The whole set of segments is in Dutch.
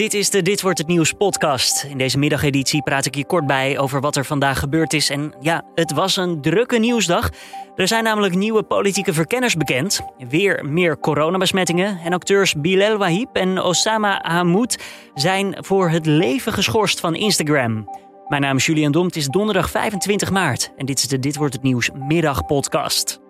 Dit is de Dit wordt het nieuws podcast. In deze middageditie praat ik je kort bij over wat er vandaag gebeurd is. En ja, het was een drukke nieuwsdag. Er zijn namelijk nieuwe politieke verkenners bekend. Weer meer coronabesmettingen. En acteurs Bilal Wahib en Osama Hamoud zijn voor het leven geschorst van Instagram. Mijn naam is Julian Dom. Het is donderdag 25 maart. En dit is de Dit wordt het nieuws middagpodcast.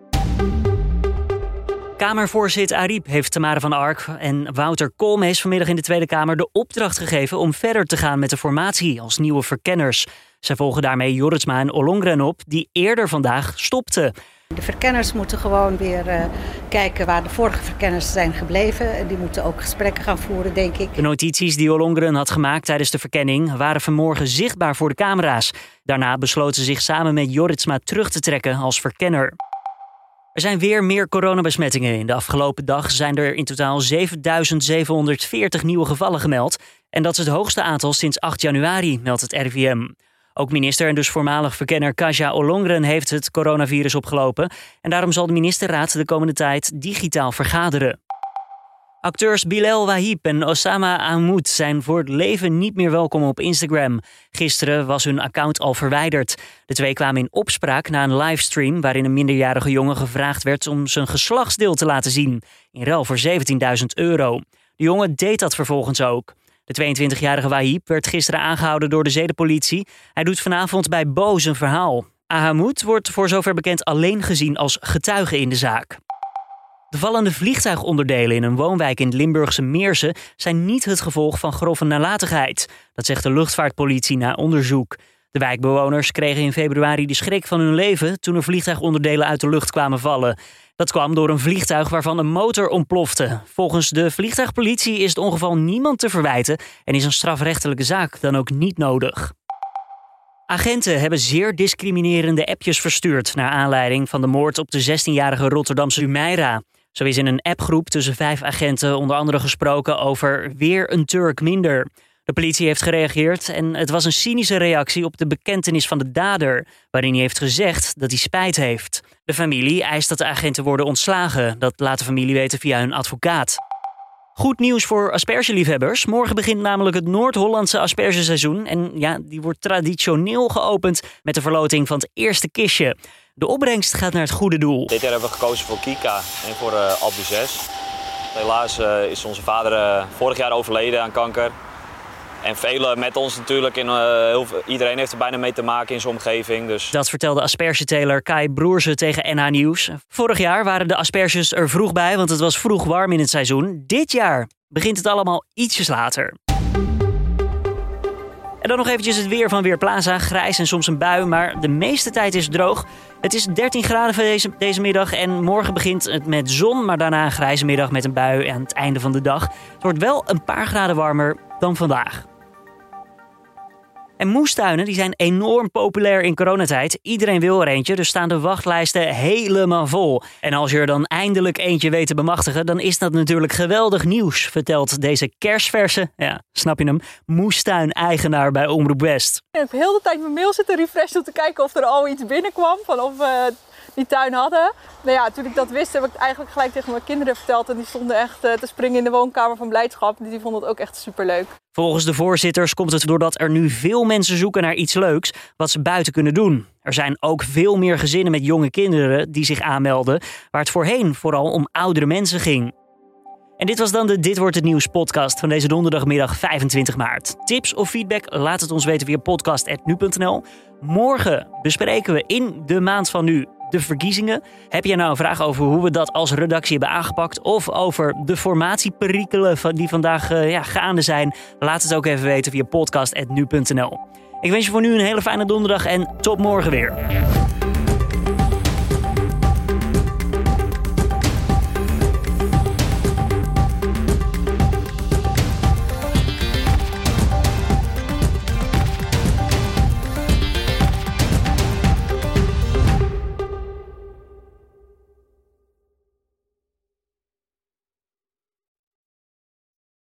Kamervoorzitter Ariep heeft Tamara van Ark en Wouter Koolmees vanmiddag in de Tweede Kamer de opdracht gegeven om verder te gaan met de formatie als nieuwe verkenners. Zij volgen daarmee Joritsma en Ollongren op, die eerder vandaag stopten. De verkenners moeten gewoon weer uh, kijken waar de vorige verkenners zijn gebleven. En die moeten ook gesprekken gaan voeren, denk ik. De notities die Ollongren had gemaakt tijdens de verkenning waren vanmorgen zichtbaar voor de camera's. Daarna besloten ze zich samen met Joritsma terug te trekken als verkenner. Er zijn weer meer coronabesmettingen. In de afgelopen dag zijn er in totaal 7740 nieuwe gevallen gemeld. En dat is het hoogste aantal sinds 8 januari, meldt het RIVM. Ook minister en dus voormalig verkenner Kaja Ollongren heeft het coronavirus opgelopen. En daarom zal de ministerraad de komende tijd digitaal vergaderen. Acteurs Bilal Wahib en Osama Ahmoud zijn voor het leven niet meer welkom op Instagram. Gisteren was hun account al verwijderd. De twee kwamen in opspraak na een livestream waarin een minderjarige jongen gevraagd werd om zijn geslachtsdeel te laten zien. In ruil voor 17.000 euro. De jongen deed dat vervolgens ook. De 22-jarige Wahib werd gisteren aangehouden door de zedenpolitie. Hij doet vanavond bij Boos een verhaal. Ahmoud wordt voor zover bekend alleen gezien als getuige in de zaak. De vallende vliegtuigonderdelen in een woonwijk in het Limburgse Meersen zijn niet het gevolg van grove nalatigheid. Dat zegt de luchtvaartpolitie na onderzoek. De wijkbewoners kregen in februari de schrik van hun leven toen er vliegtuigonderdelen uit de lucht kwamen vallen. Dat kwam door een vliegtuig waarvan een motor ontplofte. Volgens de vliegtuigpolitie is het ongeval niemand te verwijten en is een strafrechtelijke zaak dan ook niet nodig. Agenten hebben zeer discriminerende appjes verstuurd naar aanleiding van de moord op de 16-jarige Rotterdamse Umeira. Zo is in een appgroep tussen vijf agenten onder andere gesproken over weer een Turk minder. De politie heeft gereageerd en het was een cynische reactie op de bekentenis van de dader, waarin hij heeft gezegd dat hij spijt heeft. De familie eist dat de agenten worden ontslagen. Dat laat de familie weten via hun advocaat. Goed nieuws voor aspergeliefhebbers. Morgen begint namelijk het Noord-Hollandse aspergeseizoen. En ja, die wordt traditioneel geopend met de verloting van het eerste kistje. De opbrengst gaat naar het goede doel. Dit jaar hebben we gekozen voor Kika en voor uh, Albu 6. Helaas uh, is onze vader uh, vorig jaar overleden aan kanker. En velen met ons natuurlijk. In, heel, iedereen heeft er bijna mee te maken in zijn omgeving. Dus. Dat vertelde aspergeteler Kai Broerse tegen NH Nieuws. Vorig jaar waren de asperges er vroeg bij, want het was vroeg warm in het seizoen. Dit jaar begint het allemaal ietsjes later. En dan nog eventjes het weer van Weerplaza. Grijs en soms een bui, maar de meeste tijd is het droog. Het is 13 graden voor deze, deze middag en morgen begint het met zon, maar daarna een grijze middag met een bui aan het einde van de dag. Het wordt wel een paar graden warmer dan vandaag. En moestuinen die zijn enorm populair in coronatijd. Iedereen wil er eentje, dus staan de wachtlijsten helemaal vol. En als je er dan eindelijk eentje weet te bemachtigen, dan is dat natuurlijk geweldig nieuws, vertelt deze kerstverse, ja, snap je hem, moestuin-eigenaar bij Omroep West. Ik heb heel de tijd mijn mail zitten refreshen om te kijken of er al iets binnenkwam, van of we die tuin hadden. Nou ja, toen ik dat wist, heb ik eigenlijk gelijk tegen mijn kinderen verteld. En die stonden echt eh, te springen in de woonkamer van blijdschap. Die vonden het ook echt superleuk. Volgens de voorzitters komt het doordat er nu veel mensen zoeken naar iets leuks wat ze buiten kunnen doen. Er zijn ook veel meer gezinnen met jonge kinderen die zich aanmelden, waar het voorheen vooral om oudere mensen ging. En dit was dan de Dit wordt het nieuws podcast van deze donderdagmiddag 25 maart. Tips of feedback laat het ons weten via podcast@nu.nl. Morgen bespreken we in de maand van nu de verkiezingen. Heb jij nou een vraag over hoe we dat als redactie hebben aangepakt? Of over de formatieperikelen die vandaag uh, ja, gaande zijn? Laat het ook even weten via podcast.nu.nl. Ik wens je voor nu een hele fijne donderdag en tot morgen weer.